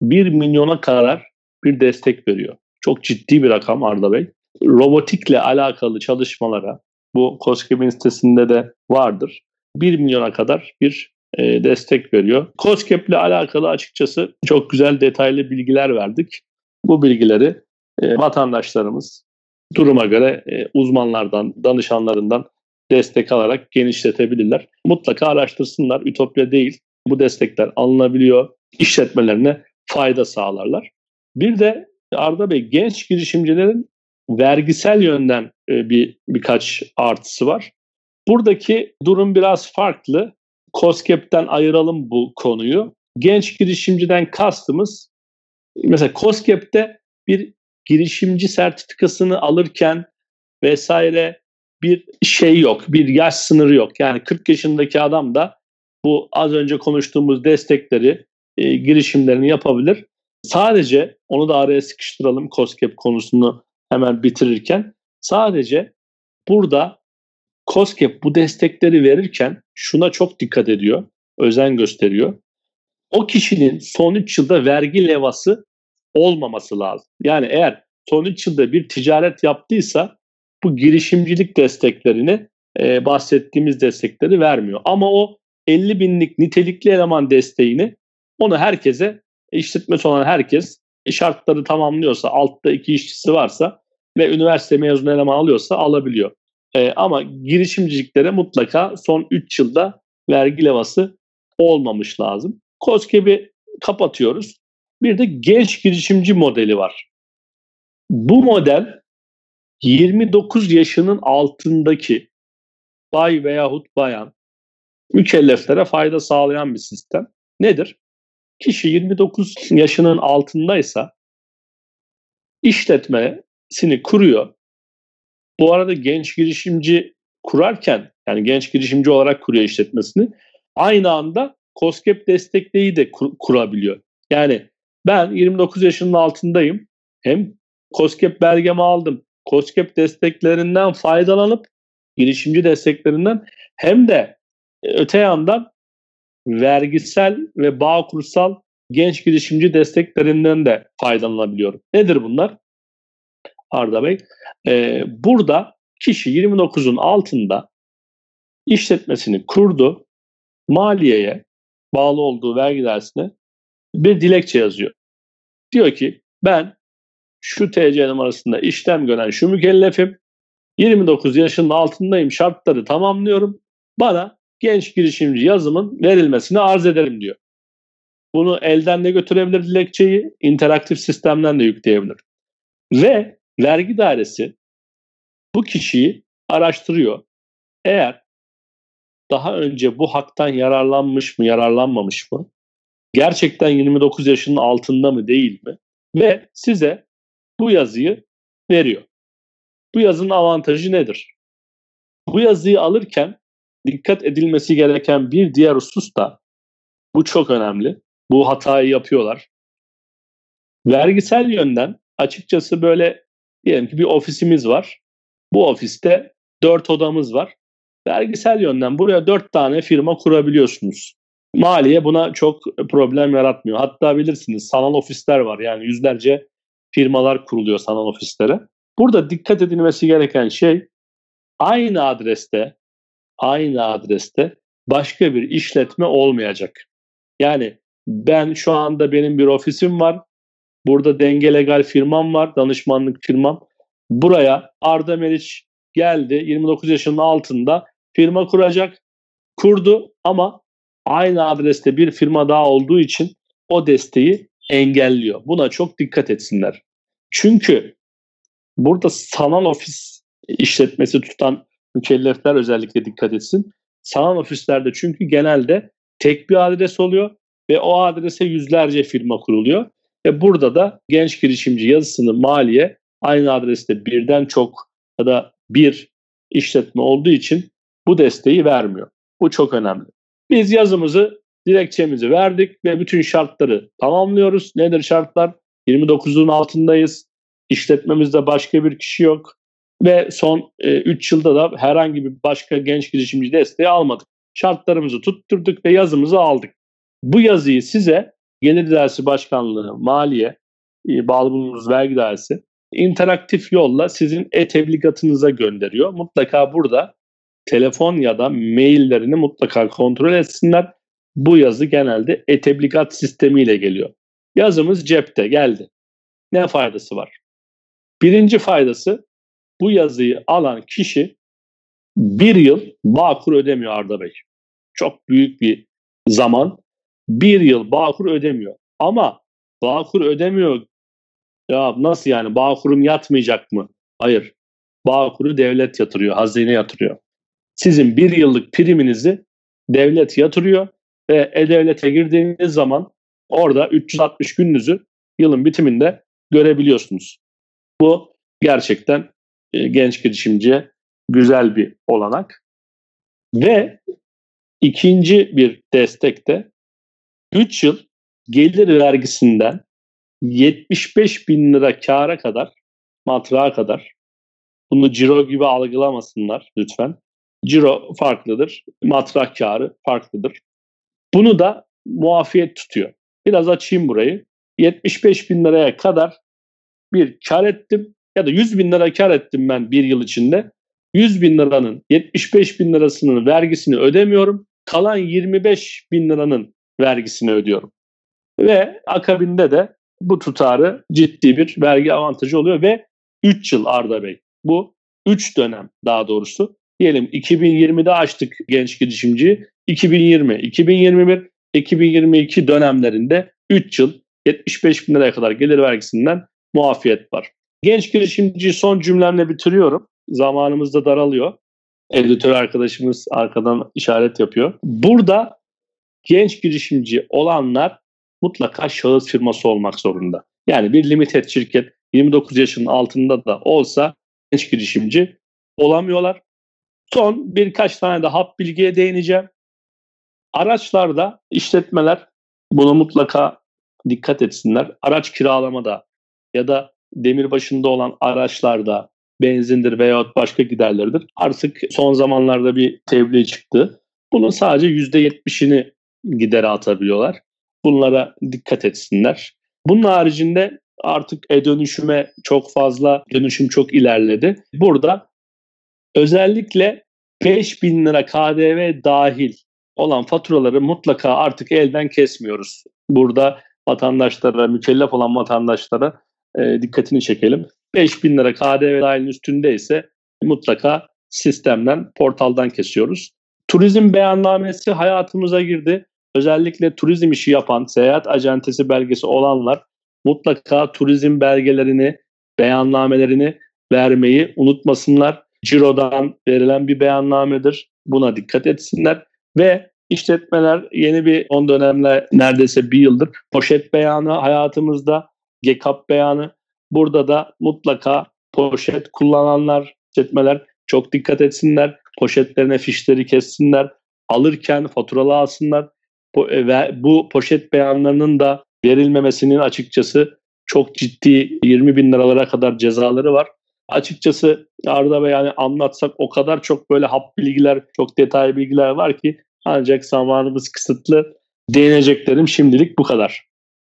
[SPEAKER 3] 1 milyona kadar bir destek veriyor. Çok ciddi bir rakam Arda Bey. Robotikle alakalı çalışmalara bu COSGAP'in sitesinde de vardır. 1 milyona kadar bir e, destek veriyor. COSGAP ile alakalı açıkçası çok güzel detaylı bilgiler verdik. Bu bilgileri e, vatandaşlarımız duruma göre e, uzmanlardan, danışanlarından destek alarak genişletebilirler. Mutlaka araştırsınlar. Ütopya değil. Bu destekler alınabiliyor. İşletmelerine fayda sağlarlar. Bir de Arda Bey genç girişimcilerin vergisel yönden e, bir birkaç artısı var. Buradaki durum biraz farklı. COSGAP'ten ayıralım bu konuyu. Genç girişimciden kastımız mesela COSGAP'te bir girişimci sertifikasını alırken vesaire bir şey yok, bir yaş sınırı yok. Yani 40 yaşındaki adam da bu az önce konuştuğumuz destekleri, e, girişimlerini yapabilir. Sadece onu da araya sıkıştıralım COSGAP konusunu hemen bitirirken. Sadece burada COSGAP bu destekleri verirken şuna çok dikkat ediyor, özen gösteriyor. O kişinin son 3 yılda vergi levası olmaması lazım. Yani eğer son 3 yılda bir ticaret yaptıysa bu girişimcilik desteklerini e, bahsettiğimiz destekleri vermiyor. Ama o 50 binlik nitelikli eleman desteğini onu herkese işletmesi olan herkes şartları tamamlıyorsa, altta iki işçisi varsa ve üniversite mezunu eleman alıyorsa alabiliyor. E, ama girişimciliklere mutlaka son 3 yılda vergi levası olmamış lazım. COSGAP'i kapatıyoruz. Bir de genç girişimci modeli var. Bu model 29 yaşının altındaki bay veyahut bayan mükelleflere fayda sağlayan bir sistem. Nedir? Kişi 29 yaşının altındaysa işletmesini kuruyor. Bu arada genç girişimci kurarken yani genç girişimci olarak kuruyor işletmesini. Aynı anda COSGAP destekleyi de kur- kurabiliyor. Yani ben 29 yaşının altındayım. Hem COSGAP belgemi aldım. COSGAP desteklerinden faydalanıp girişimci desteklerinden hem de e, öte yandan vergisel ve bağ kursal genç girişimci desteklerinden de faydalanabiliyorum. Nedir bunlar? Arda Bey. Ee, burada kişi 29'un altında işletmesini kurdu. Maliyeye bağlı olduğu vergi dersine bir dilekçe yazıyor. Diyor ki ben şu TC numarasında işlem gören şu mükellefim 29 yaşının altındayım şartları tamamlıyorum. Bana genç girişimci yazımın verilmesini arz ederim diyor. Bunu elden de götürebilir dilekçeyi, interaktif sistemden de yükleyebilir. Ve vergi dairesi bu kişiyi araştırıyor. Eğer daha önce bu haktan yararlanmış mı, yararlanmamış mı? Gerçekten 29 yaşının altında mı, değil mi? Ve size bu yazıyı veriyor. Bu yazının avantajı nedir? Bu yazıyı alırken dikkat edilmesi gereken bir diğer husus da bu çok önemli. bu hatayı yapıyorlar. Vergisel yönden açıkçası böyle diyelim ki bir ofisimiz var. Bu ofiste dört odamız var. Vergisel yönden buraya dört tane firma kurabiliyorsunuz. Maliye buna çok problem yaratmıyor. Hatta bilirsiniz sanal ofisler var. Yani yüzlerce firmalar kuruluyor sanal ofislere. Burada dikkat edilmesi gereken şey aynı adreste aynı adreste başka bir işletme olmayacak. Yani ben şu anda benim bir ofisim var. Burada denge legal firmam var, danışmanlık firmam. Buraya Arda Meriç geldi 29 yaşının altında firma kuracak. Kurdu ama aynı adreste bir firma daha olduğu için o desteği engelliyor. Buna çok dikkat etsinler. Çünkü burada sanal ofis işletmesi tutan mükellefler özellikle dikkat etsin. Sanal ofislerde çünkü genelde tek bir adres oluyor ve o adrese yüzlerce firma kuruluyor. Ve burada da genç girişimci yazısını maliye aynı adreste birden çok ya da bir işletme olduğu için bu desteği vermiyor. Bu çok önemli. Biz yazımızı, dilekçemizi verdik ve bütün şartları tamamlıyoruz. Nedir şartlar? 29'un altındayız. İşletmemizde başka bir kişi yok. Ve son 3 e, yılda da herhangi bir başka genç girişimci desteği almadık. Şartlarımızı tutturduk ve yazımızı aldık. Bu yazıyı size Gelir Dersi Başkanlığı, Maliye, e, bağlı bulunduğunuz vergi dairesi interaktif yolla sizin e-tebligatınıza gönderiyor. Mutlaka burada telefon ya da maillerini mutlaka kontrol etsinler. Bu yazı genelde e-tebligat sistemiyle geliyor. Yazımız cepte geldi. Ne faydası var? Birinci faydası bu yazıyı alan kişi bir yıl Bağkur ödemiyor Arda Bey. Çok büyük bir zaman. Bir yıl Bağkur ödemiyor. Ama Bağkur ödemiyor. Ya nasıl yani Bağkur'um yatmayacak mı? Hayır. Bağkur'u devlet yatırıyor, hazine yatırıyor. Sizin bir yıllık priminizi devlet yatırıyor ve e-devlete girdiğiniz zaman orada 360 gününüzü yılın bitiminde görebiliyorsunuz. Bu gerçekten e, genç girişimciye güzel bir olanak. Ve ikinci bir destek de 3 yıl gelir vergisinden 75 bin lira kâra kadar, matrağa kadar, bunu ciro gibi algılamasınlar lütfen. Ciro farklıdır, matrak kârı farklıdır. Bunu da muafiyet tutuyor. Biraz açayım burayı. 75 bin liraya kadar bir kar ettim ya da 100 bin lira kar ettim ben bir yıl içinde. 100 bin liranın 75 bin lirasının vergisini ödemiyorum. Kalan 25 bin liranın vergisini ödüyorum. Ve akabinde de bu tutarı ciddi bir vergi avantajı oluyor ve 3 yıl Arda Bey. Bu 3 dönem daha doğrusu. Diyelim 2020'de açtık genç girişimci. 2020, 2021, 2022 dönemlerinde 3 yıl 75 bin liraya kadar gelir vergisinden muafiyet var. Genç girişimci son cümlemle bitiriyorum. Zamanımız da daralıyor. Editör arkadaşımız arkadan işaret yapıyor. Burada genç girişimci olanlar mutlaka şahıs firması olmak zorunda. Yani bir limited şirket 29 yaşının altında da olsa genç girişimci olamıyorlar. Son birkaç tane de hap bilgiye değineceğim. Araçlarda işletmeler bunu mutlaka dikkat etsinler. Araç kiralamada ya da demir başında olan araçlarda benzindir veyahut başka giderleridir. Artık son zamanlarda bir tebliğ çıktı. Bunun sadece %70'ini gidere atabiliyorlar. Bunlara dikkat etsinler. Bunun haricinde artık e-dönüşüme çok fazla, dönüşüm çok ilerledi. Burada özellikle 5000 lira KDV dahil olan faturaları mutlaka artık elden kesmiyoruz. Burada vatandaşlara, mükellef olan vatandaşlara e, dikkatini çekelim. 5000 lira KDV dahilin üstünde ise mutlaka sistemden, portaldan kesiyoruz. Turizm beyannamesi hayatımıza girdi. Özellikle turizm işi yapan, seyahat acentesi belgesi olanlar mutlaka turizm belgelerini, beyannamelerini vermeyi unutmasınlar. Ciro'dan verilen bir beyannamedir. Buna dikkat etsinler. Ve işletmeler yeni bir on dönemle neredeyse bir yıldır poşet beyanı hayatımızda GECAP beyanı. Burada da mutlaka poşet kullananlar, işletmeler çok dikkat etsinler. Poşetlerine fişleri kessinler. Alırken faturalı alsınlar. ve bu poşet beyanlarının da verilmemesinin açıkçası çok ciddi 20 bin liralara kadar cezaları var. Açıkçası Arda Bey yani anlatsak o kadar çok böyle hap bilgiler, çok detaylı bilgiler var ki ancak zamanımız kısıtlı. Değineceklerim şimdilik bu kadar.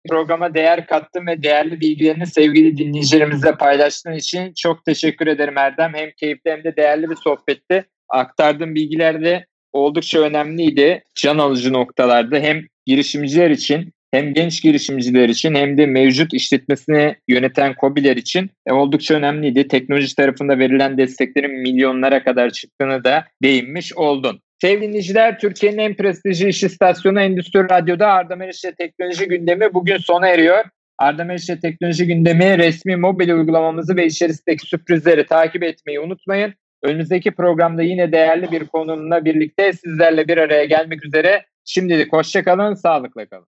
[SPEAKER 2] Programa değer kattın ve değerli bilgilerini sevgili dinleyicilerimizle paylaştığın için çok teşekkür ederim Erdem. Hem keyifli hem de değerli bir sohbetti. Aktardığın bilgiler de oldukça önemliydi. Can alıcı noktalarda hem girişimciler için hem genç girişimciler için hem de mevcut işletmesini yöneten KOBİ'ler için e, oldukça önemliydi. Teknoloji tarafında verilen desteklerin milyonlara kadar çıktığını da değinmiş oldun. Sevgili dinleyiciler, Türkiye'nin en prestijli iş istasyonu Endüstri Radyo'da Arda Meriç'le teknoloji gündemi bugün sona eriyor. Arda Meriç'le teknoloji gündemi resmi mobil uygulamamızı ve içerisindeki sürprizleri takip etmeyi unutmayın. Önümüzdeki programda yine değerli bir konumla birlikte sizlerle bir araya gelmek üzere. Şimdilik hoşçakalın, sağlıkla kalın.